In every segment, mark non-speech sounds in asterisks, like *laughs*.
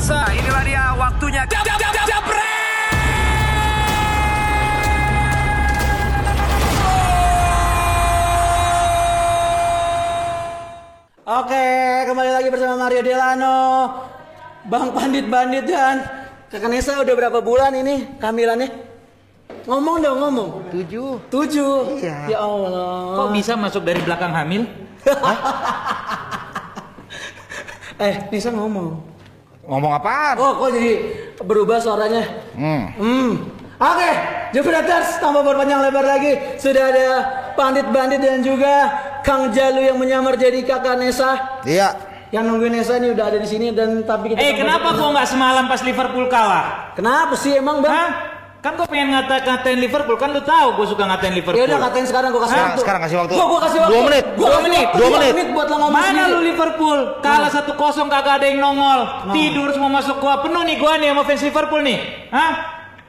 pemirsa, inilah dia waktunya. Jab, jab, jab, jab, Oke, kembali lagi bersama Mario Delano, Bang Pandit Bandit dan Kakak Nesa udah berapa bulan ini kehamilannya? Ngomong dong, ngomong. Tujuh. Tujuh. Iya. Ya Allah. Kok bisa masuk dari belakang hamil? *laughs* Eh, Nesa ngomong. Ngomong apaan? Oh, kok jadi berubah suaranya? Hmm. Hmm. Oke, Jupiters tanpa berpanjang lebar lagi sudah ada Pandit Bandit dan juga Kang Jalu yang menyamar jadi kakak Nesa. Iya. Yang nungguin Nesa ini udah ada di sini dan tapi kita Eh kenapa gua nggak semalam pas Liverpool kalah? Kenapa sih emang bang? Hah? Kan gua pengen ngata-ngatain Liverpool, kan lu tahu gua suka ngatain Liverpool. Ya udah katain sekarang gua kasih Hah? waktu. Sekarang kasih waktu. Gua, gua kasih waktu. Dua menit. Gua Dua kasih menit. waktu Dua dua menit. menit buat lo ngomong Mana sendiri. lu Liverpool? Kalah 1-0 kagak ada yang nongol. Tidur semua masuk gua. Penuh nih gua nih sama fans Liverpool nih. Hah?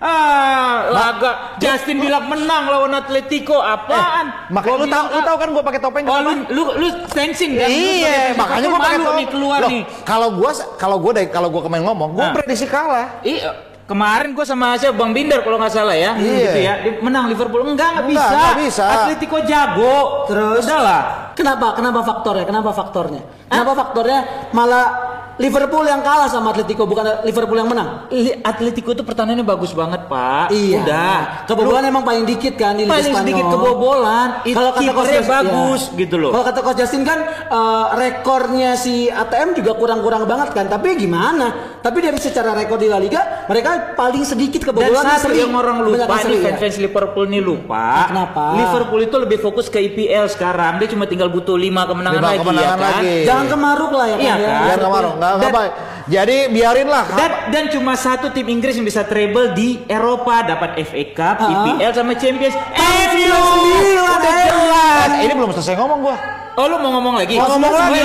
Ah, laga Justin bilang menang lawan Atletico. Apaan? Makanya Gua lu tahu lu tahu kan gua pakai topeng Oh, lu lu lu tensin kan? Lu Iya, makanya gua pakai topeng nih keluar Loh, nih. Kalau gua kalau gua dari kalau gua kemarin ngomong, gua Nah. prediksi kalah. Iya, kemarin gue sama siapa Bang Binder kalau nggak salah ya, Iya. gitu ya, menang Liverpool enggak nggak Enggak, bisa. nggak bisa. Atletico jago. Terus? udah lah. Kenapa? Kenapa faktornya? Kenapa faktornya? Kenapa faktornya malah Liverpool yang kalah sama Atletico bukan Liverpool yang menang? Atletico itu pertahanannya bagus banget pak. Iya. Udah. Kebobolan emang paling dikit kan di Liga paling Spanyol. sedikit kebobolan. Kalau kata Coach kipernya Justin- bagus iya. gitu loh. Kalau kata Coach Justin kan eh, rekornya si ATM juga kurang-kurang banget kan. Tapi gimana? Tapi dari secara rekor di La Liga mereka paling sedikit Dan kebobolan satu seri. yang orang Banyak lupa seri, nih ya. fans-fans Liverpool nih lupa. Kenapa? Liverpool itu lebih fokus ke IPL sekarang. Dia cuma tinggal butuh lima kemenangan Lima lagi kemenangan ya kan. lagi. Jangan kemaruk lah ya Iya kan. ya. kan? Biar nggak baik. Jadi biarin lah. Dan, dan cuma satu tim Inggris yang bisa treble di Eropa dapat FA Cup, Ah. IPL sama Champions. MU 99, udah jelas. Eh, ini belum selesai ngomong gua. Oh lu mau ngomong lagi? Mau ngomong lagi?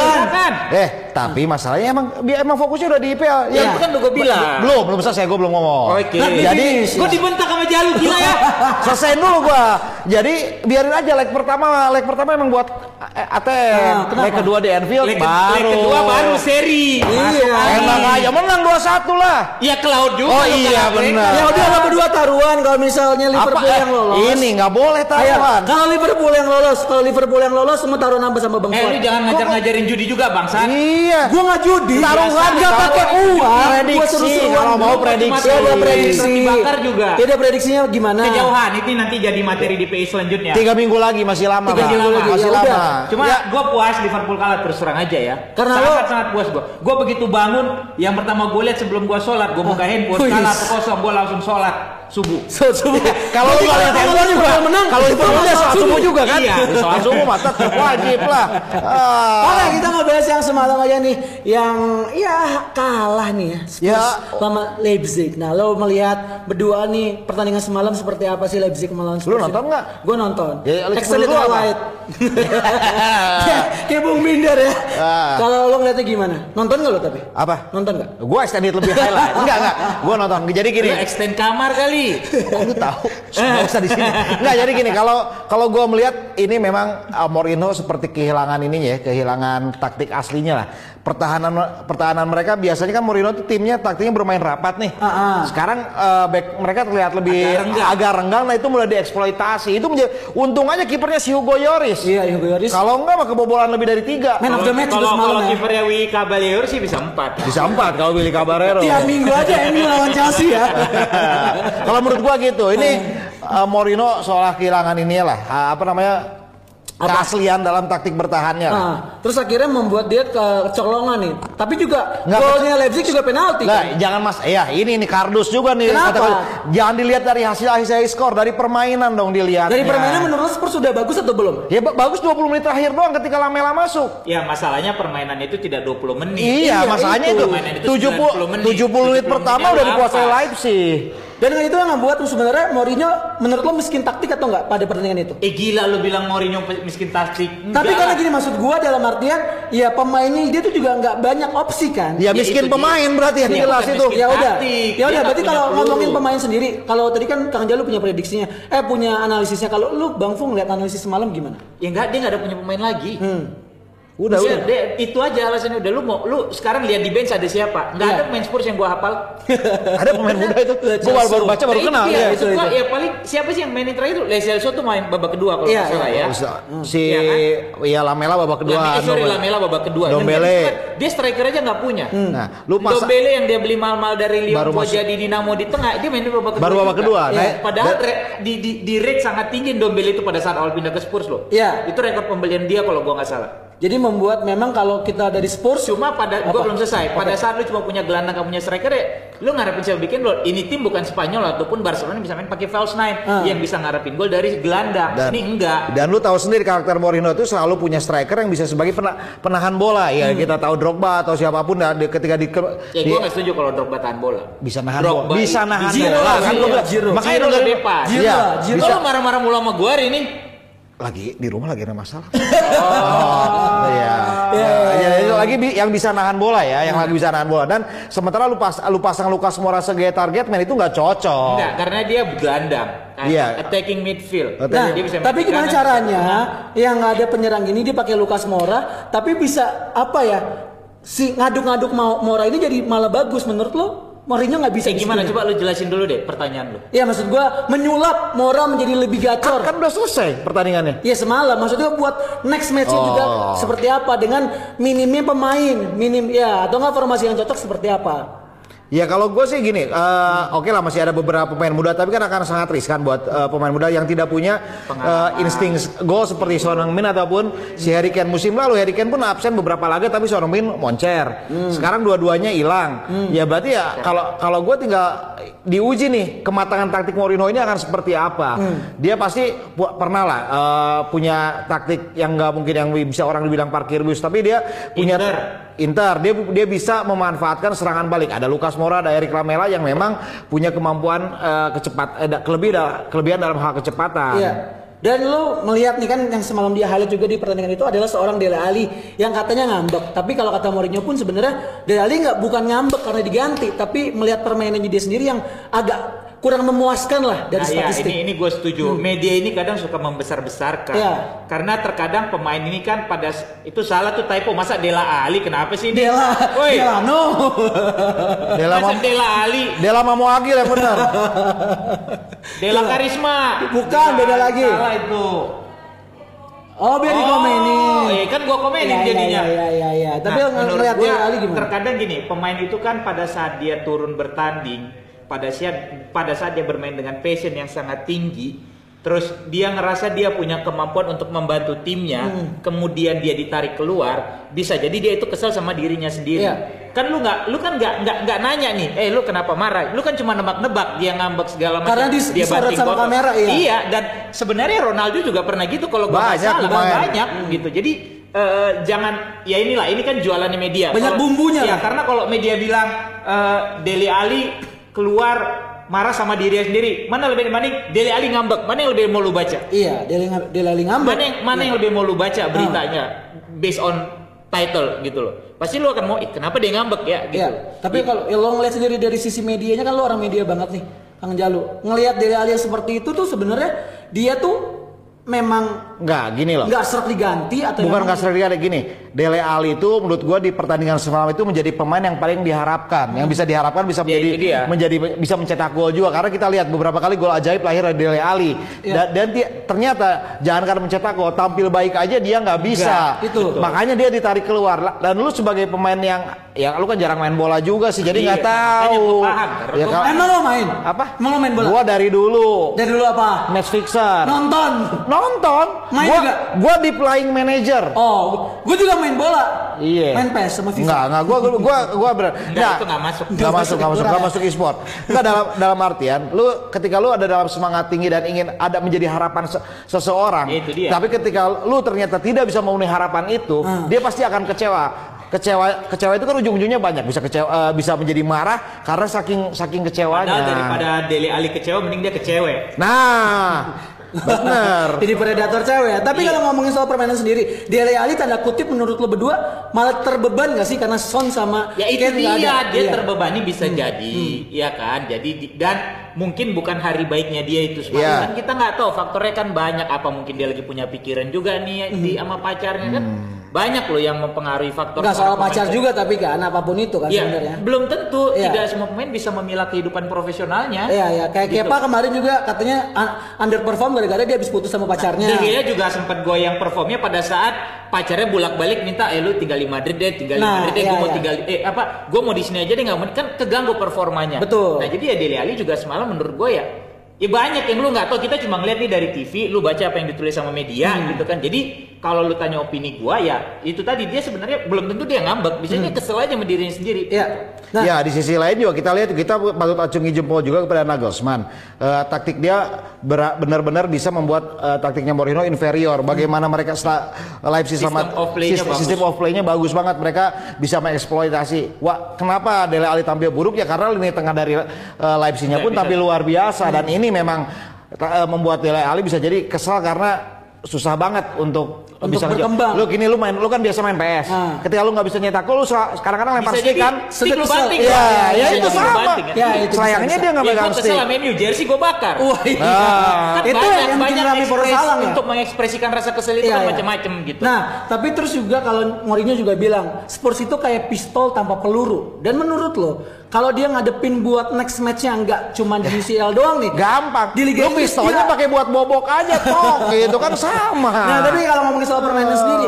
Eh, tapi masalahnya emang dia emang fokusnya udah di IPL. Ya, itu kan udah gua bilang. Belum, belum selesai, gua belum ngomong. Oke. Jadi Gue dibentak sama Jalu gila ya. *laughs* selesai dulu gua. Jadi biarin aja leg pertama, leg pertama emang buat eh, ATM. Nah, leg kedua di Anfield Leg, baru. leg kedua baru seri. Iya. Enak aja menang 2-1 lah. Ya ke laut juga. Oh, iya, benar. Ya udah lo berdua taruhan kalau misalnya Liverpool Apa, eh, yang lolos. Ini nggak boleh taruhan. kalau Liverpool yang lolos, kalau Liverpool yang lolos semua taruhan apa sama Bang Eh lu jangan ngajar-ngajarin judi juga bangsa. Iya. Gua nggak judi. Taruhan nggak taruhan. pakai uang. Prediksi, kalau mau prediksi. Ya udah prediksi. Roti bakar juga. Ya udah prediksinya gimana? Kejauhan itu nanti jadi materi di PI selanjutnya. Tiga minggu lagi masih lama. Tiga minggu lagi, Masih ya lama. udah. Cuma Ya, gue puas Liverpool kalah terus terang aja ya. Karena sangat sangat puas gue. Gue begitu bangun, yang pertama gue lihat sebelum gue sholat, gue buka handphone, Wih. kalah atau kosong, gue langsung sholat subuh. So, coba. *laughs* kalau lu lihat handphone juga menang. Kalau Liverpool dia sholat subuh juga kan? Iya. Sholat subuh mah tetap wajib lah. Ah. *laughs* Oke, kita ngebahas yang semalam aja nih, yang ya kalah nih ya. Spurs Ya. sama Leipzig. Nah, lo melihat berdua nih pertandingan semalam seperti apa sih Leipzig melawan Spurs? Lu nonton nggak? Gue nonton. Ya, dulu apa? highlight. *laughs* Kayak Bung Binder ya. Ah. Kalau lo ngeliatnya gimana? Nonton nggak lo tapi? Apa? Nonton nggak? Gua extended lebih highlight. *laughs* Enggak, enggak. Gua nonton. Jadi gini. Lu extend kamar kali. Kok lu tahu? Enggak usah di sini. Enggak, jadi gini, kalau kalau gua melihat ini memang uh, Mourinho seperti kehilangan ininya ya, kehilangan taktik aslinya lah. Pertahanan pertahanan mereka biasanya kan Mourinho tuh timnya taktiknya bermain rapat nih. Ah, ah. Sekarang uh, back mereka terlihat lebih Agak renggang. agak renggang, nah itu mulai dieksploitasi. Itu menjadi untung aja kipernya si Hugo Lloris. Iya, Hugo Lloris. Kalau enggak mah kebobolan lebih dari tiga. Man of the match Kalau semalam kalau ya. kipernya Willy Caballero sih bisa empat. Bisa empat kalau Willy Caballero. Tiap minggu aja MU lawan Chelsea ya. *laughs* Kalau menurut gua gitu, ini uh, Mourinho seolah kehilangan ini lah, uh, apa namanya keaslian dalam taktik bertahannya. lah. Ah, terus akhirnya membuat dia kecolongan nih. Tapi juga Nggak, golnya Leipzig juga penalti. Nah, kan? jangan mas, ya ini nih kardus juga nih. Kenapa? kata- jangan dilihat dari hasil hasil skor, dari permainan dong dilihat. Dari permainan menurut Spurs sudah bagus atau belum? Ya ba- bagus 20 menit terakhir doang ketika Lamela masuk. Ya masalahnya permainan itu tidak 20 menit. Iya, Iya, masalahnya itu. itu, Permainan itu 70 90 70 menit 70 pertama udah dikuasai? Leipzig. Dan dengan itu yang membuat sebenarnya Mourinho menurut lo miskin taktik atau enggak pada pertandingan itu? Eh gila lu bilang Mourinho miskin taktik. Tapi Enggak karena lah. gini maksud gua dalam artian ya pemainnya dia tuh juga nggak banyak opsi kan. Ya Ya, miskin itu pemain dia. berarti yang Ya, jelas itu. Ya udah, ya udah. Berarti kalau peluru. ngomongin pemain sendiri, kalau tadi kan Kang Jalu punya prediksinya, eh punya analisisnya. Kalau lu Bang Fung lihat analisis semalam gimana? Ya enggak dia enggak ada punya pemain lagi. Hmm. Udah, Buset, udah. deh, itu aja alasannya udah lu mau lu sekarang lihat di bench ada siapa? Nggak Iya. ada pemain Spurs yang gua hapal. *laughs* Ada pemain muda itu. Gue baru, baru baca baru kenal. Iya. maksud itu, gua, ya paling siapa sih yang mainin terakhir itu? Leselso tuh main babak kedua kalau Iya, nggak salah iya. ya. Bisa. Si Iya kan? ya Lamela babak kedua. Lame, eh, sorry. Lamela babak kedua. Dombele. dia, dia striker aja nggak punya. Nah, lu masa Dombele yang dia beli mal-mal dari Lyon masuk. jadi Dinamo di tengah, dia main di babak kedua. Baru babak kedua. Iya. Nah, Padahal di, di, di rate sangat tinggi Dombele itu pada saat awal pindah ke Spurs loh. Iya. Itu rekor pembelian dia kalau gua nggak salah. Jadi membuat memang kalau kita dari Spurs Cuma pada Apa? gua belum selesai. Pada Oke. saat lu cuma punya gelandang, kamu punya striker ya, lu ngarepin siapa bikin gol. Ini tim bukan Spanyol ataupun Barcelona bisa main pakai false nine Ah. yang bisa ngarepin gol dari gelandang. Dan- Ini enggak. Dan lu tahu sendiri karakter Mourinho itu selalu punya striker yang bisa sebagai pena- penahan bola. Ya kita tahu Drogba atau siapa pun dah, di- ketika di, Ya gua nggak setuju kalau Drogba tahan bola. bisa nahan Drogba bola. Bisa nahan bola. Kan gua bilang, Giroud. Makanya lu. Iya, Giroud. bisa. Kok lu marah-marah mulu sama gua hari ini? Lagi di rumah lagi ada masalah. Oh, iya. Ya, ya, itu lagi bi- yang bisa nahan bola ya, yang lagi bisa nahan bola. Dan sementara lu pas lu pasang Lukas Moura sebagai target man itu nggak cocok. Enggak, karena dia gelandang. Oh. Iya. Attacking midfield. Nah, Dia bisa tapi gimana kanan, caranya bisa- yang nggak ada penyerang ini dia pakai Lukas Moura, tapi bisa apa ya? Si ngaduk-ngaduk Mo- Moura ini jadi malah bagus menurut lo? Mourinho nggak bisa di gimana coba lu jelasin dulu deh pertanyaan lu. Ya maksud gua menyulap Moura menjadi lebih gacor. Kan udah selesai pertandingannya. Ya semalam maksudnya buat next match-nya Oh. juga seperti apa dengan minimnya pemain, minim ya atau nggak formasi yang cocok seperti apa? Ya kalau gue sih gini, eh, oke lah masih ada beberapa pemain muda, tapi kan akan sangat riskan buat eh, pemain muda yang tidak punya eh, insting gol seperti Son Heung-min ataupun si Harry Kane musim lalu Harry Kane pun absen beberapa laga tapi Son Heung-min moncer. Sekarang dua-duanya hilang. Ya berarti ya kalau kalau gue tinggal diuji nih kematangan taktik Mourinho ini akan seperti apa. Dia pasti pernah lah eh, punya taktik yang nggak mungkin yang bisa orang dibilang parkir bus, tapi dia punya Inter. Inter dia dia bisa memanfaatkan serangan balik. Ada Lucas Moura, ada Eric Lamela yang memang punya kemampuan eh, kecepat eh, kelebihan kelebihan dalam hal kecepatan. Iya. Dan lo melihat nih kan yang semalam dia highlight juga di pertandingan itu adalah seorang Dele Ali yang katanya ngambek. Tapi kalau kata Mourinho pun sebenarnya Dele Ali nggak bukan ngambek karena diganti, tapi melihat permainannya dia sendiri yang agak kurang memuaskan lah dari Nah, ya, statistik. ini ini gue setuju. Media ini kadang suka membesar-besarkan. Iya. Karena terkadang pemain ini kan pada itu salah tuh typo. Masa Dela Ali kenapa sih ini? Dela, Woi, Delano. *laughs* Dela masa Mam- Dela Ali, Dela Mamo Agil ya benar. *laughs* Dela Karisma. Bukan, beda lagi. Salah itu. Oh, biar. Oh, iya kan gua komenin Iya, jadinya. Iya, iya, iya, iya. Tapi Nah, yang gua, Dele Ali gimana? Terkadang gini, pemain itu kan pada saat dia turun bertanding, pada saat pada saat dia bermain dengan passion yang sangat tinggi, terus dia ngerasa dia punya kemampuan untuk membantu timnya, Hmm. kemudian dia ditarik keluar, bisa jadi dia itu kesel sama dirinya sendiri. Iya. Kan lu nggak, lu kan nggak nggak nggak nanya nih, eh lu kenapa marah? Lu kan cuma nebak-nebak dia ngambek segala macam. Karena dis- dia disorot sama kamera, iya. Iya, dan sebenarnya Ronaldo juga pernah gitu kalau gua nggak Banyak salah, lumayan. banyak gitu. Jadi eh, jangan ya inilah ini kan jualannya media. Banyak Kalau- bumbunya Ya lah. karena kalau media bilang eh, Dele Ali keluar marah sama dirinya sendiri, mana lebih mending Dele Ali ngambek, mana yang lebih mau lu baca? Iya, Dele, Dele Ali ngambek. Mana yang mana yang lebih mau lu baca beritanya based on title gitu loh. Pasti lu akan mau, kenapa dia ngambek ya gitu. Iya, tapi kalau ya lo ngeliat sendiri dari sisi medianya kan lo orang media banget nih, Kang Jalu. Ngelihat Dele Ali seperti itu tuh sebenarnya dia tuh memang Enggak, gini loh. nggak serak diganti atau Bukan memang- kasar dia gini. Dele Ali itu menurut gua di pertandingan semalam itu menjadi pemain yang paling diharapkan. Yang bisa diharapkan bisa Ya, menjadi itu dia. menjadi bisa mencetak gol juga karena kita lihat beberapa kali gol ajaib lahir dari Dele Ali. Iya. Dan, dan ternyata jangan karena mencetak gol, tampil baik aja dia nggak bisa. Nggak, itu. Makanya dia ditarik keluar. Dan lu sebagai pemain yang ya lu kan jarang main bola juga sih, jadi Iya, nggak tahu. paham. Ya, kalau- Emang lo main? apa? Emang lo main bola? Gua dari dulu. Dari dulu apa? Match fixer. Nonton. Nonton. Main gua, juga? gua di playing manager. Oh, gue juga main bola. Iya. Main PES sama FIFA. Enggak, enggak. Gua gua gua, gua ber, Enggak, itu nggak masuk. Enggak masuk, enggak masuk, enggak masuk e-sport. Enggak dalam dalam artian lu ketika lu ada dalam semangat tinggi dan ingin ada menjadi harapan se- seseorang. Itu dia. Tapi ketika lu ternyata tidak bisa memenuhi harapan itu, Hmm. dia pasti akan kecewa. Kecewa kecewa itu kan ujung-ujungnya banyak bisa kecewa eh, bisa menjadi marah karena saking saking kecewanya. Padahal daripada Dele Ali kecewa mending dia kecewe. Nah, *laughs* bener. Jadi predator cewek ya. Tapi Iya. kalau ngomongin soal permainan sendiri, Dele Ali tanda kutip menurut lo berdua malah terbeban gak sih karena Son sama Ya itu nggak dia, ada? dia Iya. terbebani bisa jadi, ya kan? Jadi di- dan mungkin bukan hari baiknya dia itu semua. Iya. Kan kita nggak tahu faktornya kan banyak apa mungkin dia lagi punya pikiran juga nih di sama pacarnya kan. banyak loh yang mempengaruhi faktor Enggak soal pacar juga tapi kan apa pun itu kan Iya, sebenarnya. belum tentu Iya. tidak semua pemain bisa memilah kehidupan profesionalnya. Iya ya, kayak Gitu. Kepa kemarin juga katanya un- underperform gara-gara dia habis putus sama pacarnya. De Gea juga sempat goyang performnya pada saat pacarnya bolak-balik minta eh lu tinggal di Madrid deh, tinggal di Nah, Madrid deh, iya, gue mau iya. tinggal eh apa, gue mau di sini aja deh nggak mau kan keganggu performanya. Betul. Nah jadi ya Dele Alli juga semalam menurut gue ya Ya banyak yang lu nggak tahu kita cuma ngeliat nih dari TV, lu baca apa yang ditulis sama media Hmm. gitu kan. Jadi kalau lu tanya opini gua ya itu tadi dia sebenarnya belum tentu dia ngambek, bisa dia kesel aja sama dirinya sendiri. Hmm. Iya. Nah, ya di sisi lain juga kita lihat kita patut acungi jempol juga kepada Nagelsmann. Eh, taktik dia benar-benar bisa membuat eh, taktiknya Mourinho inferior. Bagaimana mereka setelah Leipzig Sistem sama of play-nya sis- bagus. sistem of play-nya bagus banget. Mereka bisa mengeksploitasi. Wah, kenapa Dele Alli tampil buruk ya karena lini tengah dari eh, Leipzig-nya pun tampil luar biasa dan ini memang ta- eh, membuat Dele Alli bisa jadi kesal karena susah banget untuk, Untuk bisa berkembang. Lu gini lu main lu kan biasa main PS. Ah. Ketika lu nggak bisa nyetak gol lu sa- kadang-kadang lempar stick kan. stick lu Kesel. banting. Iya, Pak. ya Bisa itu jadi lu sama. banting, kan? Ya, itu Sayangnya bisa. dia nggak Ya, megang kesel stick. sama MU, jersey gue bakar. Wah, iya. Ah. Kan itu banyak, yang bikin banyak Rami ekspres Porosalang ya. untuk mengekspresikan rasa kesel itu Iya, kan iya. macam-macam gitu. Nah, tapi terus juga kalau Mourinho juga bilang Spurs itu kayak pistol tanpa peluru. Dan menurut lo, kalau dia ngadepin buat next matchnya nggak cuma di UCL doang nih. Gampang. Di Liga lu Inggris pistolnya dia- pakai buat bobok aja toh. *laughs* gitu kan sama. Nah, tapi kalau ngomongin soal permainan Ah. sendiri,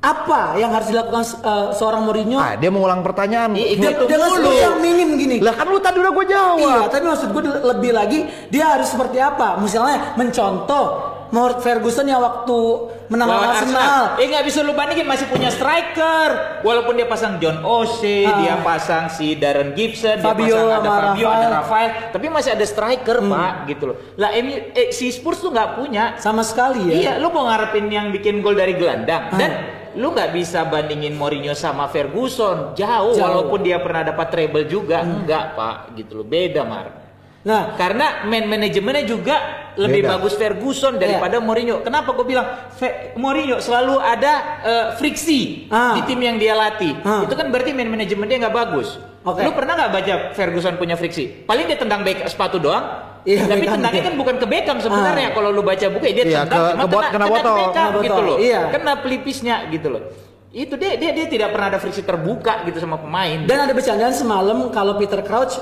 apa yang harus dilakukan uh, seorang Mourinho? Ah, dia mengulang pertanyaan. Iya, Dia- dengan skill yang minim gini. Lah kan lu tadi udah gue jawab. Iya, tapi maksud gue lebih lagi dia harus seperti apa? Misalnya mencontoh Mort Ferguson yang waktu menang Lawan Arsenal. Eh nggak bisa lu bandingin masih punya striker. Walaupun dia pasang John Ose, Ah. dia pasang si Darren Gibson, Fabio dia pasang ada Fabio, Rafael. ada Rafael, tapi masih ada striker pak gitu loh. Lah MU, eh, si Spurs tuh nggak punya. Sama sekali ya. Iya, lu mau ngarepin yang bikin gol dari gelandang Ah. dan lu nggak bisa bandingin Mourinho sama Ferguson jauh, Jauh. walaupun dia pernah dapat treble juga enggak pak gitu loh beda Mar. Nah, Karena man manajemennya juga lebih Beda. bagus Ferguson daripada Mourinho. Kenapa gue bilang Fe- Mourinho selalu ada eh, friksi Ah. di tim yang dia latih. Ah. Itu kan berarti man manajemen dia nggak bagus. Oke. Lu pernah nggak baca Ferguson punya friksi? Paling dia tendang back sepatu doang. Iya, Tapi Beckham, tendangnya kan bukan ke Beckham sebenarnya. Ah. Kalau lu baca buku dia Iya, tendang ke- cuma ke bot- kena, kena kena ke botol. Beckham Kena gitu loh. iya. Kena pelipisnya gitu loh. Itu dia dia dia tidak pernah ada friksi terbuka gitu sama pemain. dan ada bercandaan semalam kalau Peter Crouch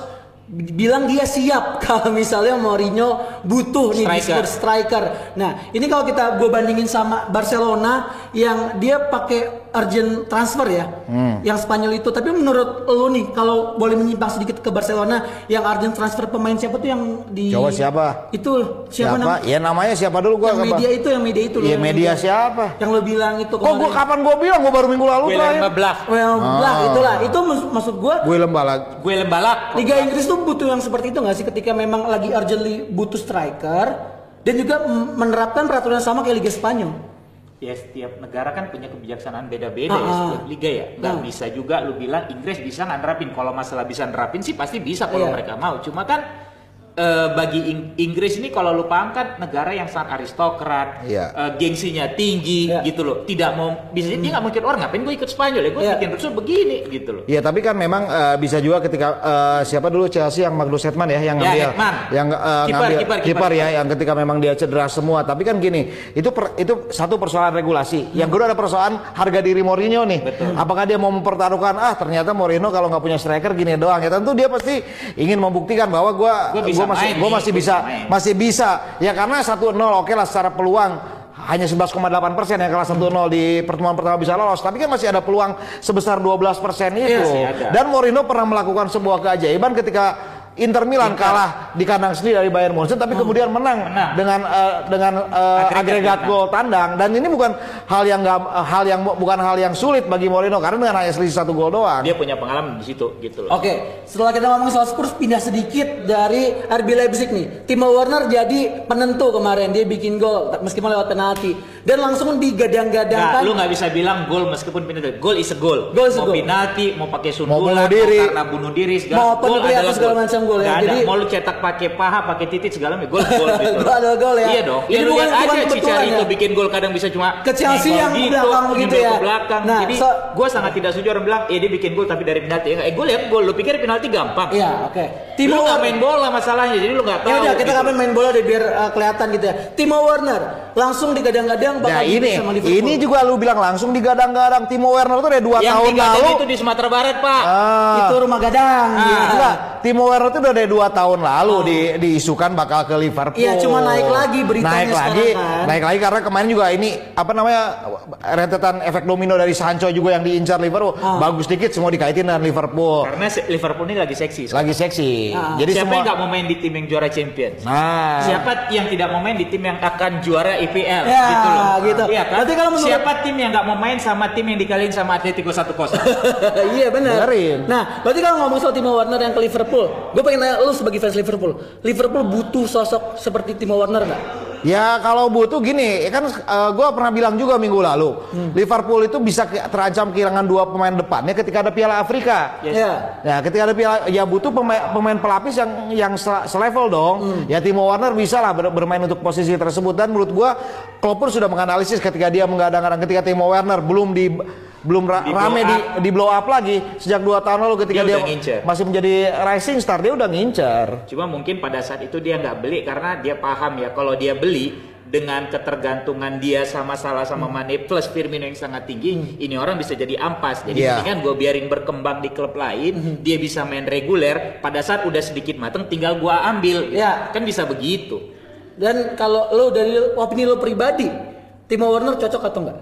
bilang dia siap *laughs* kalau misalnya Mourinho butuh nih Striker. Striker. Nah, ini kalau kita gue bandingin sama Barcelona yang dia pakai urgent transfer ya, Hmm. yang Spanyol itu. Tapi menurut lo nih, kalau boleh menyimpang sedikit ke Barcelona, yang urgent transfer pemain siapa tuh yang di? Coba siapa? Itu siapa, Siapa? namanya? Ya namanya siapa dulu gua Yang apa? media itu, yang media itu. loh, Iya yang media siapa? Yang lo bilang itu. Kok gua kapan gua bilang gua baru minggu lalu Gue lembah Well, Ah. lah itulah. Itu maksud, maksud gue Gue lembalag. Gue lembalak. Liga Inggris tuh butuh yang seperti itu nggak sih ketika memang lagi urgently butuh striker dan juga menerapkan peraturan yang sama kayak Liga Spanyol. Ya setiap negara kan punya kebijaksanaan beda-beda ya Ah, ah. setiap liga ya. Nggak Ah. bisa juga lu bilang Inggris bisa nggak nerapin. Kalau masalah bisa nerapin sih pasti bisa kalau Iya. mereka mau. Cuma kan eh, bagi Ing- Inggris ini kalau lu paham kan negara yang sangat aristokrat, Iya. eh, gengsinya tinggi Iya. gitu loh. Tidak mau bisa dia nggak mungkin orang ngapain gue ikut Spanyol ya gue Iya. bikin rusuh begini gitu loh. Iya tapi kan memang eh, bisa juga ketika eh, siapa dulu Chelsea yang Magnus Hetman ya yang Ya, ngambil Hetman. yang eh, Kiper, ngambil kiper, kiper kiper. ya yang ketika memang dia cedera semua tapi kan gini itu per- itu satu persoalan regulasi yang kedua ada persoalan harga diri Mourinho nih apakah dia mau mempertaruhkan ah ternyata Mourinho kalau nggak punya striker gini doang ya tentu dia pasti ingin membuktikan bahwa gua Gua masih nih, masih bisa main. masih bisa. Ya karena 1-0 oke lah secara peluang. Hanya 11,8 persen ya kalau 1-0 di pertemuan pertama bisa lolos. Tapi kan masih ada peluang sebesar 12 persen itu. Iya, ada. dan Mourinho pernah melakukan sebuah keajaiban ketika Inter Milan kalah di kandang sendiri dari Bayern Munchen tapi kemudian menang, Menang. dengan eh, dengan eh, Agregat agregat menang. gol tandang dan ini bukan hal yang nggak hal yang bukan hal yang sulit bagi Mourinho karena dengan hanya selisih satu gol doang. Dia punya pengalaman di situ gitu loh. Oke, setelah kita ngomong soal Spurs pindah sedikit dari RB Leipzig nih. Timo Werner jadi penentu kemarin dia bikin gol meskipun lewat penalti dan langsung digadang-gadangkan. lu nggak bisa bilang gol meskipun penalti. Gol is a goal. Goal is a mau goal. penalti, mau pakai sundulan, Mau bunuh diri. karena bunuh diri segala. Mau gol atau adalah segala gol. macam gol ya. Jadi- mau lu cetak pakai paha, pakai titik segala macam gol gol *laughs* gitu. Gol adalah gol ya. Iya dong. Jadi Ya lu bukan- aja Cicarito ya. bikin gol kadang bisa cuma Ke Chelsea yang belakang begitu nyenggol ya. ke belakang. Nah, Jadi so- gua sangat tidak setuju orang bilang, "Eh dia bikin gol tapi dari penalti." Eh gol ya gol. Lu pikir penalti gampang? Iya, oke. Timo Werner main bola masalahnya, jadi lu nggak tahu. Ya udah kita gitu. ngapain main bola deh biar uh, kelihatan gitu ya. Timo Werner langsung digadang-gadang yang bakal Nah ini, sama Liverpool. ini juga lu bilang langsung digadang-gadang Timo Werner tuh udah dua Yang tahun tiga lalu. itu di Sumatera Barat, Pak. Ah, itu rumah gadang. Ah. gitu. enggak, Timo Werner tuh udah dari dua tahun lalu di, diisukan bakal ke Liverpool. Iya, cuma naik lagi beritanya Naik sekarang lagi, kan. naik lagi karena kemarin juga ini apa namanya rentetan efek domino dari Sancho juga yang diincar Liverpool. Ah. Bagus dikit semua dikaitin dengan Liverpool. Karena Liverpool ini lagi seksi. sekarang. Lagi seksi. Ah. Jadi Siapa semua yang nggak mau main di tim yang juara Champions? Nah, Siapa yang tidak mau main di tim yang akan juara IPL? Ya, gitu loh. Gitu. Iya kan? Berarti kalau menurut- Siapa tim yang nggak mau main sama tim yang dikaliin sama Atletico 1-0? *laughs* iya benar. Nah, berarti kalau ngomong soal Timo Werner yang ke Liverpool, gue pengen nanya lu sebagai fans Liverpool, Liverpool butuh sosok seperti Timo Werner nggak? Ya kalau butuh gini, kan gue pernah bilang juga minggu lalu, Liverpool itu bisa terancam kehilangan dua pemain depannya ketika ada Piala Afrika. Yes. Ya. Ya ketika ada Piala, ya butuh pemain, pemain pelapis yang yang se- selevel dong. Ya Timo Werner bisa lah ber- bermain untuk posisi tersebut dan menurut gue, Klopp pun sudah menganalisis ketika dia menggadang-gadang ketika Timo Werner belum di belum ra- Di blow rame up. di, di blow up lagi sejak dua tahun lalu ketika Dia dia, masih menjadi rising star dia udah ngincer. Cuma mungkin pada saat itu dia nggak beli karena dia paham ya kalau dia beli dengan ketergantungan dia sama Salah sama Mane plus Firmino yang sangat tinggi, ini orang bisa jadi ampas. Jadi Iya. mendingan gue biarin berkembang di klub lain, dia bisa main reguler. Pada saat udah sedikit mateng, tinggal gue ambil. Iya. Kan bisa begitu. Dan kalau lu dari opini lu pribadi, Timo Werner cocok atau enggak?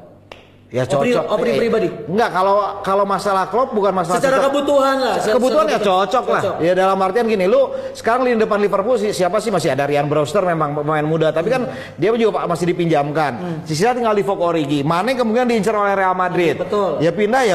Ya cocok. opini Eh, pribadi? Enggak, kalau kalau masalah Klopp bukan masalah Secara cocok. kebutuhan lah. se- kebutuhan ya secara- cocok, lah. Ya dalam artian gini, lu sekarang lini depan Liverpool sih siapa sih masih ada Ryan Brewster memang pemain muda, tapi kan dia juga masih dipinjamkan. Sisanya tinggal di Origi. Mane kemungkinan diincar oleh Real Madrid. Betul. Ya pindah ya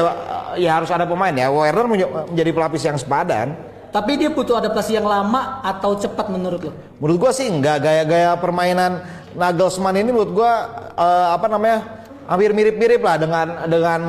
ya harus ada pemain ya. Werner menj- menjadi pelapis yang sepadan. Tapi dia butuh adaptasi yang lama atau cepat menurut lo? Menurut gua sih enggak gaya-gaya permainan Nagelsmann ini menurut gua eh, apa namanya? Hampir mirip-mirip lah dengan dengan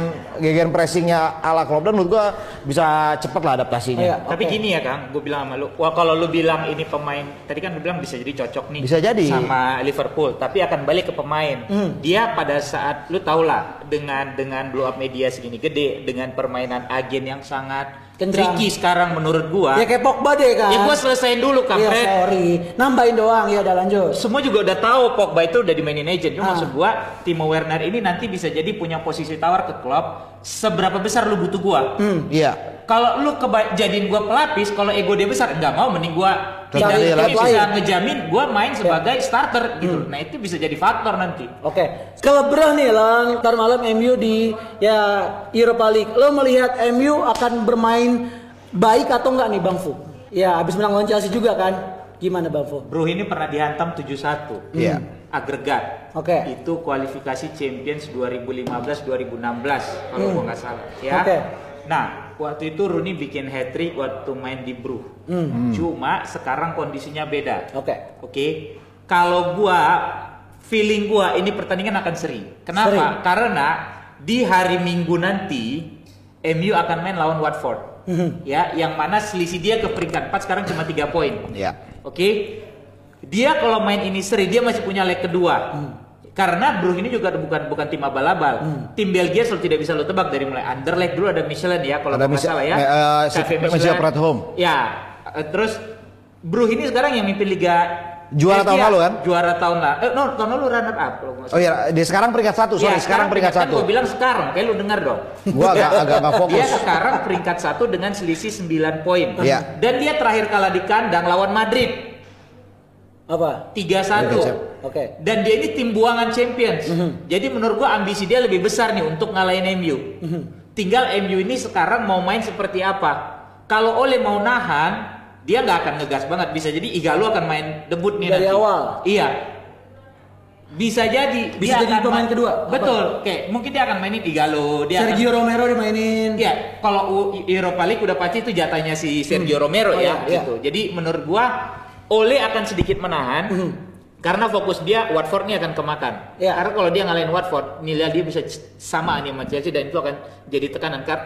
gegen pressingnya ala Klopp dan menurut gua bisa cepet lah adaptasinya. Iya. Tapi gini ya Kang, gue bilang sama lu, wah kalau lu bilang ini pemain, tadi kan lu bilang bisa jadi cocok nih Bisa jadi. sama Liverpool, tapi akan balik ke pemain. Dia pada saat lu tau lah dengan dengan blow up media segini gede, dengan permainan agen yang sangat Kencang. tricky sekarang menurut gua. Ya kayak Pogba deh kan. Ya gua selesaiin dulu Kang Iya Fred. sorry. Nambahin doang ya udah lanjut. Semua juga udah tahu Pogba itu udah dimainin agent. Cuma Ah. maksud gua Timo Werner ini nanti bisa jadi punya posisi tawar ke klub. Seberapa besar lu butuh gua? Iya. Kalau lu keba- jadiin gua pelapis, kalau ego dia besar, nggak mau mending gua Tetap tidak lapis. bisa ngejamin gua main sebagai starter gitu. Nah itu bisa jadi faktor nanti. Oke, kelebrah nih lang ntar malam MU di ya Europa League. Lo melihat MU akan bermain baik atau enggak nih Bang Fu? Ya habis menang lawan Chelsea juga kan? Gimana Bang Fu? Bro ini pernah dihantam 7-1. Iya. Agregat. Oke. Itu kualifikasi Champions 2015-2016 kalau gua nggak salah. Ya. Oke. Nah, waktu itu Rooney bikin hat trick waktu main di Bru. Cuma sekarang kondisinya beda. Oke. Oke, kalau gua feeling gua ini pertandingan akan seri. Kenapa? Seri. Karena di hari Minggu nanti MU akan main lawan Watford. Ya, yang mana selisih dia ke peringkat 4 sekarang cuma 3 poin. Iya. Oke. Dia kalau main ini seri dia masih punya leg kedua. Karena Bruh ini juga bukan bukan tim abal-abal. Tim Belgia selalu tidak bisa lo tebak dari mulai Anderlecht dulu ada Michelin ya kalau Ada nggak salah ya. eh, eh, si- Cafe Michel Michelin. Pratholm. Ya, eh, terus Bruh ini sekarang yang mimpin Liga Juara tahun Belgia. lalu kan? Juara tahun lalu. Eh, no, tahun lalu runner up kalau Oh iya, dia sekarang peringkat satu, sorry, Ya, sekarang peringkat kan satu. Gue bilang sekarang, kayak lu dengar dong. Gua agak agak nggak fokus. Dia sekarang peringkat satu dengan selisih 9 poin. Iya. Dan dia terakhir kalah di kandang lawan Madrid Apa? 3-1. Oke. Dan dia ini tim buangan Champions. Jadi menurut gua ambisi dia lebih besar nih untuk ngalahin MU. Tinggal MU ini sekarang mau main seperti apa. Kalau Ole mau nahan, dia nggak akan ngegas banget. Bisa jadi Igalo akan main debut nih Dari nanti. awal? Iya. Bisa jadi. Bisa dia jadi akan pemain main- kedua? Apa? Betul. Kayak mungkin dia akan mainin Igalo. Dia akan- Sergio Romero dimainin. Iya, kalau Europa League udah pasti itu jatahnya si Sergio Romero Oh, ya, iya, gitu. Jadi menurut gua Ole akan sedikit menahan karena fokus dia Watford ini akan kemakan. Iya. Karena kalau dia ngalahin Watford, nilai dia bisa sama nih sama Chelsea dan itu akan jadi tekanan kar.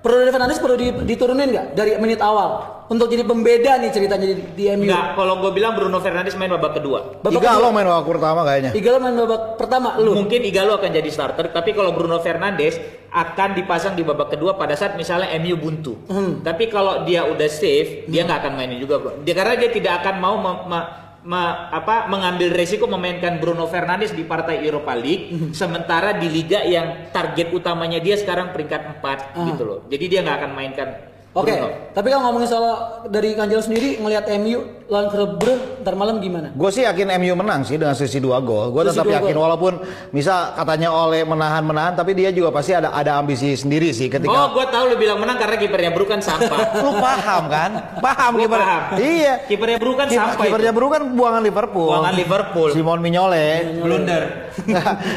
Perlu Fernandes perlu di- diturunin nggak dari menit awal untuk jadi pembeda nih ceritanya di, di MU. Enggak, kalau gue bilang Bruno Fernandes main babak kedua. Babak Igalo kedua. main babak pertama kayaknya. Igalo main babak pertama lu. Mungkin Igalo akan jadi starter, tapi kalau Bruno Fernandes akan dipasang di babak kedua pada saat misalnya MU buntu. Tapi kalau dia udah safe, dia nggak akan mainin juga, bro. Dia karena dia tidak akan mau me- me- me- apa mengambil resiko memainkan Bruno Fernandes di partai Europa League sementara di liga yang target utamanya dia sekarang peringkat 4 Ah. gitu loh. Jadi dia nggak akan mainkan Oke, Bruno. tapi kalau ngomongin soal dari Kanjel sendiri ngelihat MU lawan Brugge ntar malam gimana? Gue sih yakin MU menang sih dengan selisih dua gol. Gue tetap dua yakin gol. walaupun misal katanya oleh menahan-menahan, tapi dia juga pasti ada ada ambisi sendiri sih Oh, ketika. gue tahu lu bilang menang karena kipernya Bru kan sampah. *laughs* Lu paham kan? Paham kiper. paham. Iya. Kipernya Bru kan Kiper- sampah Kipernya. Bru kan buangan Liverpool. Buangan Liverpool. Simon Mignolet. Blunder.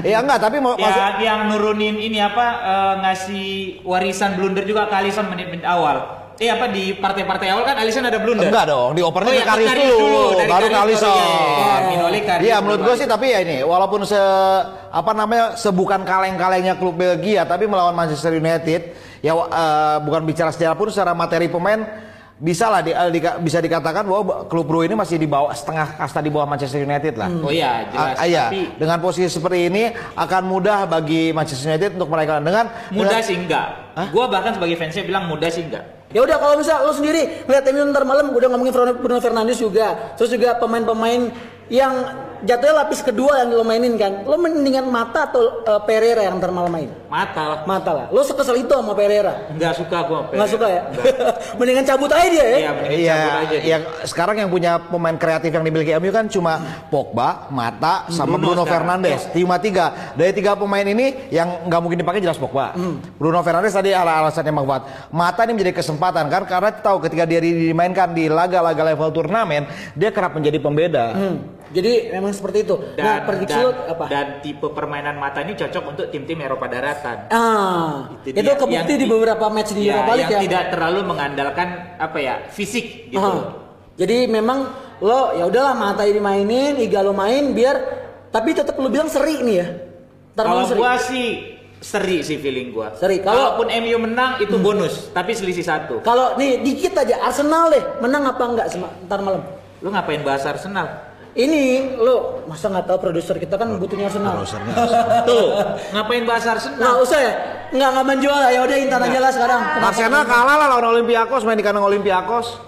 Iya *laughs* enggak, tapi mau maksud Ya, yang nurunin ini apa eh, ngasih warisan blunder juga Alisson menit-menit awal. Eh apa di partai-partai awal kan Alisson ada blunder. Enggak dong, diopernya Oh, ke iya, Karius ke Karius dulu, dulu, dari baru Karius Kalisson. baru, iya, iya, iya. Iya, menurut gue sih tapi ya ini, walaupun se apa namanya sebukan kaleng-kalengnya klub Belgia, tapi melawan Manchester United, ya eh, bukan bicara sejarah pun secara materi pemain bisa lah di- eh, dika- bisa dikatakan bahwa klub Bru ini masih di bawah setengah kasta di bawah Manchester United lah. Oh iya, jelas. Ah, iya, Tapi dengan posisi seperti ini akan mudah bagi Manchester United untuk meraihkan dengan mudah dengan- sih enggak. Gua bahkan sebagai fansnya bilang mudah sih enggak. Ya udah kalau misal lo sendiri ngeliat MU ntar malam udah ngomongin Bruno Fernandes juga, terus juga pemain-pemain yang jatuhnya lapis kedua yang lo mainin kan, lo mendingan Mata atau eh, Pereira yang ntar malam main? Mata lah. Mata lah, lo sekesel itu sama Pereira? Enggak suka gua. sama Nggak Pereira. suka ya? *laughs* mendingan cabut aja dia ya? Iya, Iya, cabut aja. dia. yang sekarang yang punya pemain kreatif yang dimiliki MU kan cuma Pogba, Mata, sama Bruno Bruno. Fernandes. Cuma tiga. Dari tiga pemain ini yang nggak mungkin dipakai jelas Pogba. Bruno Fernandes tadi ala alasannya Bang Fuad. Mata ini menjadi kesempatan kan karena tahu ketika dia di- dimainkan di laga-laga level turnamen dia kerap menjadi pembeda. Hmm, Jadi memang seperti itu. nah, Dan, prediksi dan, apa? dan tipe permainan mata ini cocok untuk tim-tim Eropa daratan. ah, Itu itu, kebukti di beberapa match di Ya, Europa League yang ya. tidak terlalu mengandalkan apa ya fisik gitu. Ah. Jadi memang lo ya udahlah mata ini mainin, Iga lo main biar tapi tetap lo bilang seri nih ya. Kalau gua sih seri sih feeling gua. Seri. Kalau- Kalaupun MU menang itu bonus, tapi selisih satu. Kalau nih dikit aja Arsenal deh menang apa enggak ntar malam. Lu ngapain bahas Arsenal? Ini lo masa nggak tahu produser kita kan butuhnya *laughs* Arsenal. Tuh, ngapain bahas Arsenal? Nggak usah ya, nggak nggak menjual ya udah intan aja lah sekarang. Arsenal kalah lah lawan Olympiakos main di kandang Olympiakos.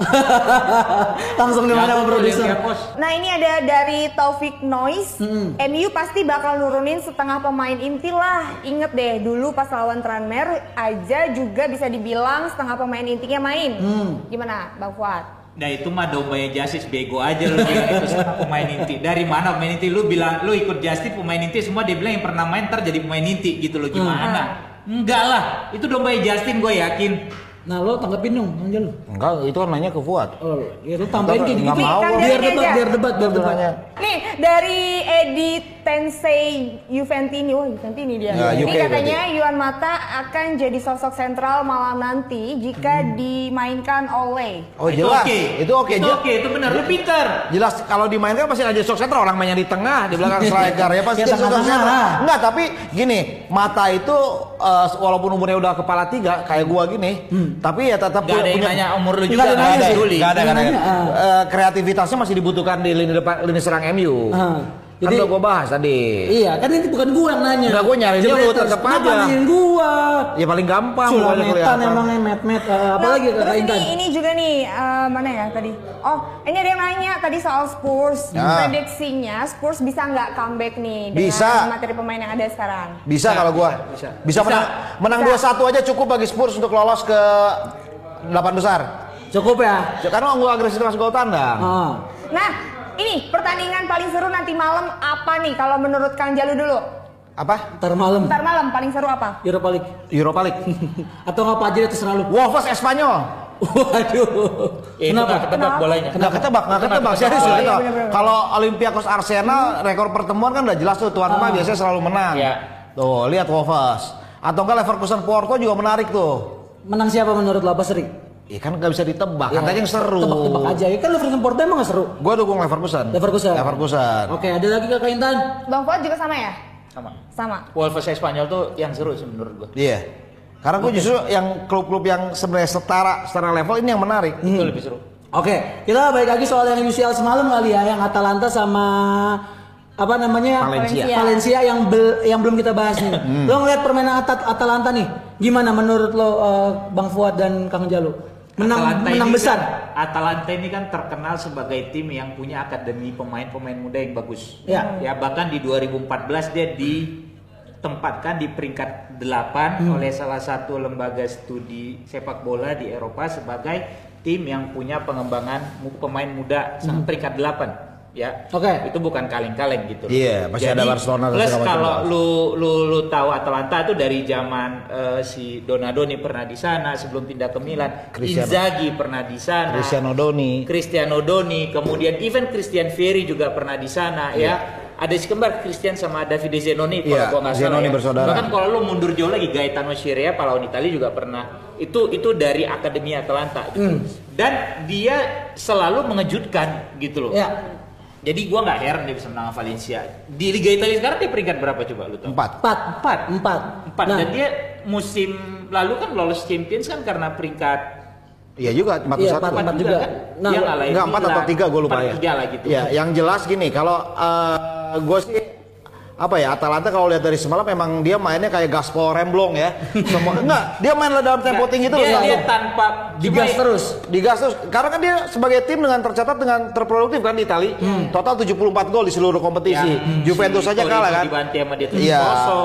*laughs* Langsung di mana sama produser? Nah ini ada dari Taufik Noise. MU pasti bakal nurunin setengah pemain inti lah. Ingat deh dulu pas lawan Tranmere aja juga bisa dibilang setengah pemain intinya main. Gimana Bang Fuad? Nah itu mah dombanya Justice bego aja lu bilang itu sama pemain inti. Dari mana pemain inti? Lu bilang lu ikut Justice pemain inti semua dia bilang yang pernah main ntar jadi pemain inti gitu loh gimana? Enggak lah, itu dombanya Justin gue yakin. Nah lo tanggepin dong, Angel. Enggak, itu kan nanya ke Fuad. Oh, ya lu tambahin kayak gitu. Mau. Biar Kan debat, aja. biar debat, biar debat. Nih dari Edi Tensei Juventini, wah Juventini dia. Ya, Ini katanya Yuan Mata akan jadi sosok sentral malam nanti jika dimainkan oleh. Oh itu jelas, oke. itu oke. Itu Jelas- oke, itu benar. Lu pintar. Jelas kalau dimainkan pasti ada sok sentral orang mainnya di tengah di belakang *laughs* striker ya pasti Ya, ada sok tengah-tengah. sentral. Enggak, tapi gini, mata itu eh, walaupun umurnya udah kepala tiga kayak gua gini, tapi ya tetap Gak ada yang nanya umur lu juga Nggak ada ada ada. Eh, kreativitasnya masih dibutuhkan di lini depan lini serang MU. Ah, Kan jadi- udah gua bahas tadi. Iya, kan ini bukan gua yang nanya. Nggak, gua nyariin Jelas, lu, tetep kenapa aja. nanyain gua? Ya paling gampang Sulametan kelihatan. emangnya met-met eh, apa Nah, kata ini, Intan? ini juga nih eh, mana ya tadi? Oh, ini ada yang nanya tadi soal Spurs. Ya. Prediksinya Spurs bisa nggak comeback nih dengan Bisa. materi pemain yang ada sekarang? Bisa kalau gua. Bisa. Bisa, Bisa. menang menang Bisa. 2-1 aja cukup bagi Spurs untuk lolos ke delapan besar. Cukup ya. Karena gua agresif masuk gol tandang. Ah. Nah, ini pertandingan paling seru nanti malam apa nih kalau menurut Kang Jalu dulu? Apa? Ntar malam Ntar malam paling seru apa? Europa League Europa League. *laughs* atau apa aja deh terserah lu. Wolves Espanyol. Waduh. Ya, itu Kenapa? nggak ketebak Kenapa? bolanya. Nggak ketebak, nggak ketebak. Serius Oh, nggak ketebak. bener-bener. Kalau Olympiakos Arsenal rekor pertemuan kan udah jelas tuh tuan rumah biasanya selalu menang. Iya. Tuh, lihat Wolves. Atau enggak Leverkusen Porto juga menarik tuh. Menang siapa menurut lo apa seri? Iya kan nggak bisa ditebak, Ya, katanya yang seru. Tebak-tebak aja. Ya kan Liverpool Porto emang gak seru. Gua dukung Leverkusen. Leverkusen. Leverkusen. Oke, ada lagi Kakak Intan? Bang Fuad juga sama ya? Sama. Sama. Wolves Spanyol tuh yang seru sih menurut gua. Iya. Karena gue justru yang klub-klub yang sebenarnya setara setara level ini yang menarik. Itu lebih seru. Oke, kita balik lagi soal yang UCL semalam kali ya, yang Atalanta sama apa namanya Valencia. Valencia yang bel- yang belum kita bahas nih. Lo ngeliat permainan At- Atalanta nih, gimana menurut lo eh, Bang Fuad dan Kang Jalu? Menang Atalanta menang ini besar. kan- Atalanta ini kan terkenal sebagai tim yang punya akademi pemain-pemain muda yang bagus. Ya. Ya bahkan di 2014 dia ditempatkan di peringkat 8 Hmm. oleh salah satu lembaga studi sepak bola di Eropa sebagai tim yang punya pengembangan pemain muda sampai peringkat 8 ya. Oke. Itu bukan kaleng-kaleng gitu. loh. Iya, masih ada Barcelona dan Plus segala macam. kalau lu lu lu tahu Atalanta itu dari zaman eh, si Donadoni pernah di sana sebelum pindah ke Milan. Cristiano. Inzaghi pernah di sana. Cristiano Doni. Cristiano Doni, kemudian even Christian Vieri juga pernah di sana ya. Ada si kembar Christian sama Davide Zenoni kalau Iya, gua nggak salah Zenoni ya. bersaudara. Bahkan kalau lu mundur jauh lagi Gaetano Scirea pahlawan Italia juga pernah. Itu itu dari Akademi Atalanta. gitu. Dan dia selalu mengejutkan gitu loh. Ya. Jadi gua nggak heran dia bisa menang Valencia. Di Liga Italia sekarang dia peringkat berapa coba lu tahu? Empat. Empat. Empat. Empat. Empat. Nah, Dan dia musim lalu kan lolos Champions kan karena peringkat Iya juga empat Iya, satu. empat, juga. kan? Nah, ngalahin Enggak empat atau tiga gue lupa ya. Tiga lah gitu. Ya, yang jelas gini kalau gue sih apa ya Atalanta kalau lihat dari semalam memang dia mainnya kayak gaspol remblong ya. *laughs* Semua enggak, dia main dalam tempo tinggi itu dia, dia tanpa digas cuma- terus. Digas terus. Karena kan dia sebagai tim dengan tercatat dengan terproduktif kan di Itali. Total 74 gol di seluruh kompetisi. Ya, Juventus si saja kalah kan. Dibantai sama dia Iya,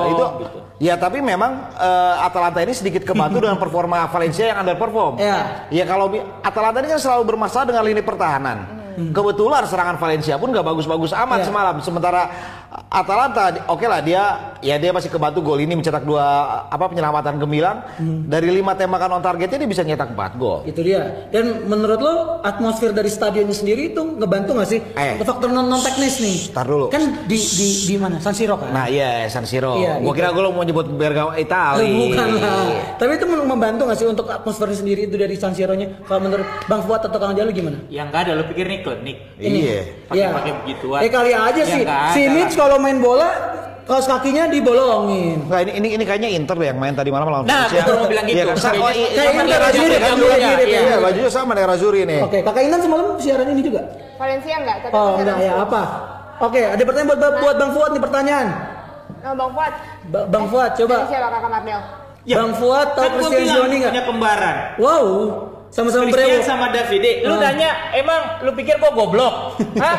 itu. gitu. Ya tapi memang eh, Atalanta ini sedikit kebantu *laughs* dengan performa Valencia yang underperform. Iya. Ya kalau Atalanta ini kan selalu bermasalah dengan lini pertahanan. Kebetulan serangan Valencia pun gak bagus-bagus amat Iya. semalam. Sementara Atalanta, oke lah dia, ya dia masih kebantu gol ini mencetak dua apa penyelamatan gemilang. Dari lima tembakan on targetnya dia bisa nyetak 4 gol. Itu dia. Dan menurut lo atmosfer dari stadionnya sendiri itu ngebantu nggak sih? Eh. Untuk faktor non, non teknis nih. Tar dulu. Kan di di di mana? San Siro kan? Nah iya San Siro. Iya, Gua itu. kira gue mau nyebut Bergamo Itali. Eh, Bukan lah. Tapi itu mem- membantu nggak sih untuk atmosfernya sendiri itu dari San Siro-nya? Kalau menurut Bang Fuad atau Kang Jalu gimana? Yang nggak ada lu pikir nih klinik. Iya. Pakai-pakai begituan. Eh kali aja Ya, sih. Si Mitch. Kalau main bola kaos kakinya dibolongin. Nah ini, ini ini kayaknya Inter deh yang main tadi malam lawan Nah, Valencia. betul mau bilang gitu. Iya kan? Sa- oh, i- kayak sama Inter daerah aja Zuri mirip, kan? mirip, Iya, mirip, iya, iya. bajunya sama daerah Zuri nih. Oke, Kakak Inan semalam siaran ini juga? Valencia enggak, tapi Oh, enggak ya, apa? Oke, ada pertanyaan buat buat Bang Fuad nih pertanyaan. Oh, Bang Fuad. Ba- Bang Fuad coba. Siapa Kakak Mardel? Ya, Bang Fuad tahu kan Christian bilang Zioni nggak? Punya kembaran. Wow, sama-sama Christian Brewo. sama Davide. Lu Ah. nanya, emang lu pikir gua goblok? *laughs* Hah?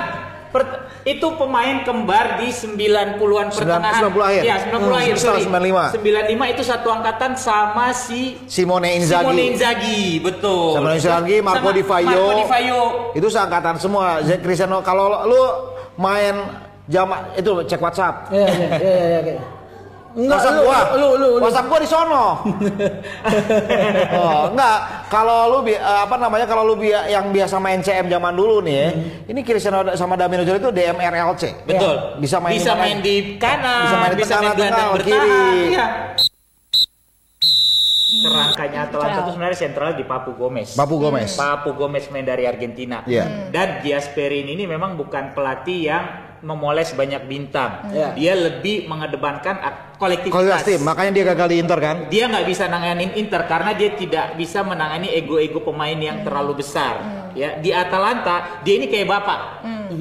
Per- itu pemain kembar di 90-an Sembilan- pertengahan. 90 akhir. Iya, 90 Hmm, akhir. setelah sorry. 95. 95 itu satu angkatan sama si Simone Inzaghi. Simone Inzaghi, betul. Simone Inzaghi, Marco Sama Di Vaio. Marco Di Vaio. Itu seangkatan semua. Z- Cristiano kalau lu main jama itu cek WhatsApp. Iya, iya, iya, iya, iya. Enggak, WhatsApp lu, gua. lu, lu, lu. WhatsApp gua di sono. *laughs* oh, enggak. Kalau lu bi- eh, apa namanya kalau lu bi- yang biasa main CM zaman dulu nih ya. Ini Cristiano sama Damien Ojol itu DMRLC. Betul. Ya, Bisa main bisa di main di kanan, Bisa main di tengah, gelandang tengah, bertahan. kiri. Iya. Kerangkanya Atalanta itu sebenarnya sentral di Papu Gomez. Papu Gomez. Papu Gomez main dari Argentina. Iya. Dan Giasperini ini memang bukan pelatih yang memoles banyak bintang. Iya. Dia lebih mengedepankan kolektivitas. Tim, makanya dia gagal di Inter kan. Dia nggak bisa nanganin Inter karena dia tidak bisa menangani ego-ego pemain yang terlalu besar. Ya di Atalanta dia ini kayak bapak.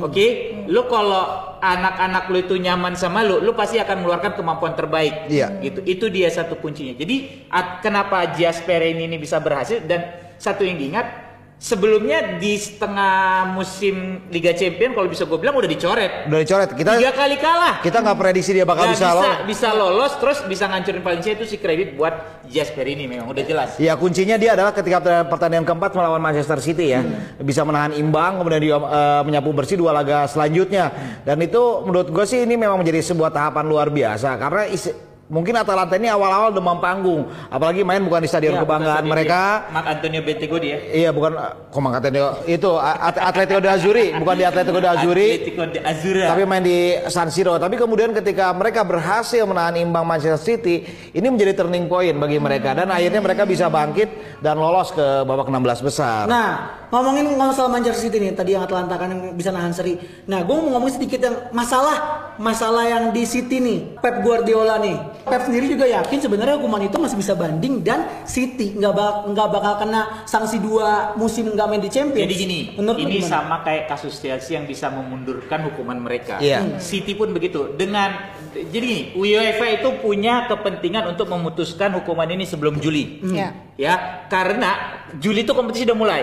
Oke, lu kalau anak-anak lu itu nyaman sama lu, lu pasti akan mengeluarkan kemampuan terbaik. Iya. Gitu. Itu dia satu kuncinya. Jadi at- kenapa Giasperini ini bisa berhasil dan satu yang diingat sebelumnya di setengah musim Liga Champion kalau bisa gue bilang udah dicoret. Udah dicoret. Kita Tiga kali kalah. kita nggak prediksi dia bakal bisa bisa, lolos. bisa lolos terus bisa ngancurin Valencia itu sih kredit buat Giasperini memang udah jelas. Ya kuncinya dia adalah ketika pertandingan keempat melawan Manchester City ya bisa menahan imbang kemudian dia eh, menyapu bersih dua laga selanjutnya dan itu menurut gue sih ini memang menjadi sebuah tahapan luar biasa karena isi- mungkin Atalanta ini awal-awal demam panggung apalagi main bukan di stadion Ya, kebanggaan mereka dia. Mark Antonio Bentego dia. iya bukan kok Atletico itu At- Atletico de Azuri bukan di Atletico de Azuri Atletico de Azura. tapi main di San Siro. Tapi kemudian ketika mereka berhasil menahan imbang Manchester City, ini menjadi turning point bagi mereka dan akhirnya mereka bisa bangkit dan lolos ke babak 16 besar. Nah, ngomongin masalah Manchester City nih, tadi yang Atlanta kan yang bisa nahan seri. Nah, gue mau ngomong sedikit yang masalah masalah yang di City nih, Pep Guardiola nih. Pep sendiri juga yakin sebenarnya hukuman itu masih bisa banding dan City nggak bak nggak bakal kena sanksi dua musim nggak main di Champions. Jadi gini, Menurut ini gimana? sama kayak kasus Chelsea yang bisa memundurkan hukuman mereka. Iya. City pun begitu. Dengan jadi gini, UEFA itu punya kepentingan untuk memutuskan hukuman ini sebelum Juli. Ya. Ya, karena Juli itu kompetisi udah mulai.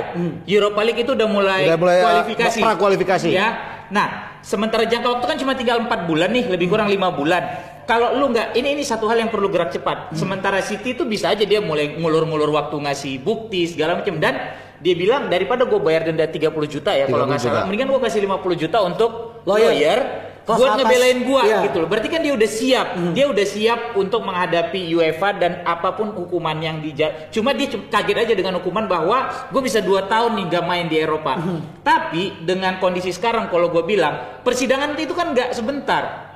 Europa League itu udah mulai, Udah mulai, uh, kualifikasi. pra-kualifikasi. Ya. Nah, sementara jangka waktu kan cuma tinggal 4 bulan nih, lebih kurang lima bulan. Kalau lu nggak, ini ini satu hal yang perlu gerak cepat. Sementara City itu bisa aja dia mulai ngulur-ngulur waktu ngasih bukti segala macam dan dia bilang daripada gue bayar denda 30 juta ya kalau 30 nggak salah, mendingan gue kasih 50 juta untuk Lawyer. lawyer, Kelas buat atas. ngebelain gua Iya. gitu loh. Berarti kan dia udah siap. Dia udah siap untuk menghadapi UEFA dan apa pun hukuman yang dija Cuma dia kaget aja dengan hukuman bahwa gue bisa dua tahun nih gak main di Eropa. Tapi dengan kondisi sekarang kalau gue bilang persidangan itu kan nggak sebentar.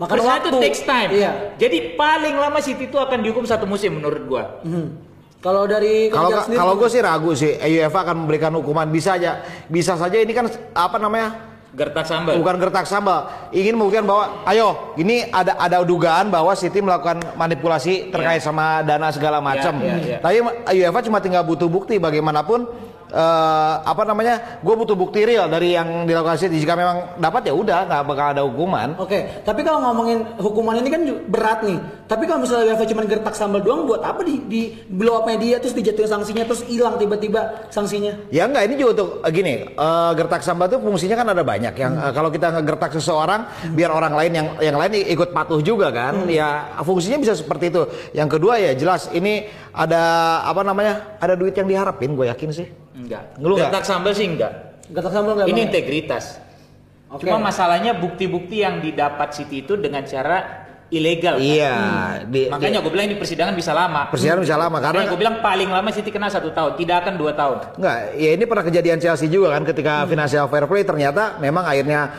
Makan Persidangan itu waktu. takes time. Iya. Jadi paling lama City itu akan dihukum satu musim menurut gua. Hmm. Kalau dari Kalau kalau gue sih ragu sih UEFA akan memberikan hukuman bisa aja bisa saja ini kan apa namanya Gertak sambal. bukan gertak sambal ingin membuktikan bahwa ayo ini ada ada dugaan bahwa City melakukan manipulasi terkait sama dana segala macam iya, iya. tapi UEFA cuma tinggal butuh bukti bagaimanapun eh, apa namanya gue butuh bukti real dari yang dilakukan City jika memang dapat ya udah nggak bakal ada hukuman Oke, tapi kalau ngomongin hukuman ini kan berat nih. Tapi kalau misalnya UEFA cuma gertak sambal doang, buat apa di, di blow up media terus dijatuhin sanksinya terus hilang tiba-tiba sanksinya? Ya enggak, ini juga untuk eh, gini, eh, gertak sambal itu fungsinya kan ada banyak. Yang eh, kalau kita ngegertak seseorang, biar orang lain yang yang lain ikut patuh juga kan. Ya fungsinya bisa seperti itu. Yang kedua ya jelas ini ada apa namanya? Ada duit yang diharapin, gue yakin sih. Enggak. Lu nggak? Gertak sambal sih enggak. Gertak sambal nggak? Ini Bang? integritas. Oke. Cuma masalahnya bukti-bukti yang didapat City itu dengan cara ilegal. kan? Iya, di, Makanya gue bilang ini persidangan bisa lama. persidangan bisa lama Karena gue bilang paling lama City kena satu tahun, tidak akan dua tahun. Enggak, ya ini pernah kejadian Chelsea juga kan ketika financial fair play ternyata memang akhirnya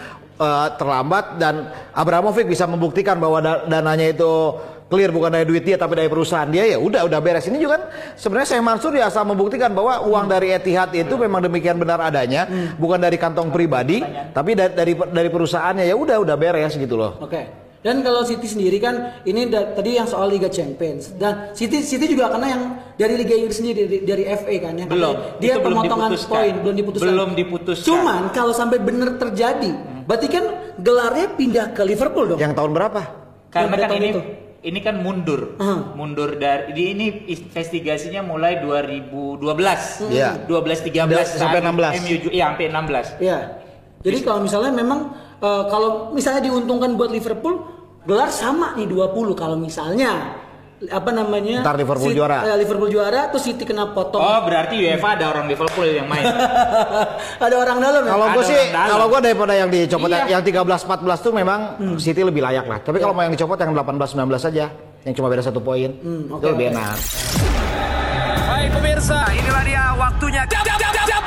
eh, terlambat dan Abramovich bisa membuktikan bahwa da- dananya itu clear bukan dari duit dia tapi dari perusahaan dia ya udah udah beres ini juga kan sebenarnya Syekh Mansur ya asal membuktikan bahwa uang dari Etihad itu memang demikian benar adanya bukan dari kantong pribadi tapi dari dari, dari perusahaannya ya udah udah beres gitu loh Oke. Dan kalau City sendiri kan ini da- tadi yang soal Liga Champions dan City City juga karena yang dari Liga Inggris sendiri dari, dari FA kan yang Belum, dia belum pemotongan diputuskan. poin belum diputuskan. Belum diputuskan. Cuman kalau sampai benar terjadi, berarti kan gelarnya pindah ke Liverpool dong. yang tahun berapa Karena kan ini itu. ini kan mundur, Hmm. mundur dari di ini investigasinya mulai 2012, Iya. 12 13 Sampai 16. MU iya sampai 16. Iya. Jadi kalau misalnya memang eh, kalau misalnya diuntungkan buat Liverpool, gelar sama nih 20 kalau misalnya apa namanya? Ntar Liverpool City- juara. eh, Liverpool juara terus City kena potong. Oh, berarti UEFA ada orang Liverpool yang main. *laughs* Ada orang dalam ya? Kalau gue sih, kalau gue daripada yang dicopot Iya. yang 13 14 tuh memang City lebih layak lah. Tapi kalau mau yang dicopot yang 18 19 saja, yang cuma beda satu poin, itu oke, lebih oke. enak. Baik pemirsa, inilah dia waktunya. Jam, jam, jam, jam,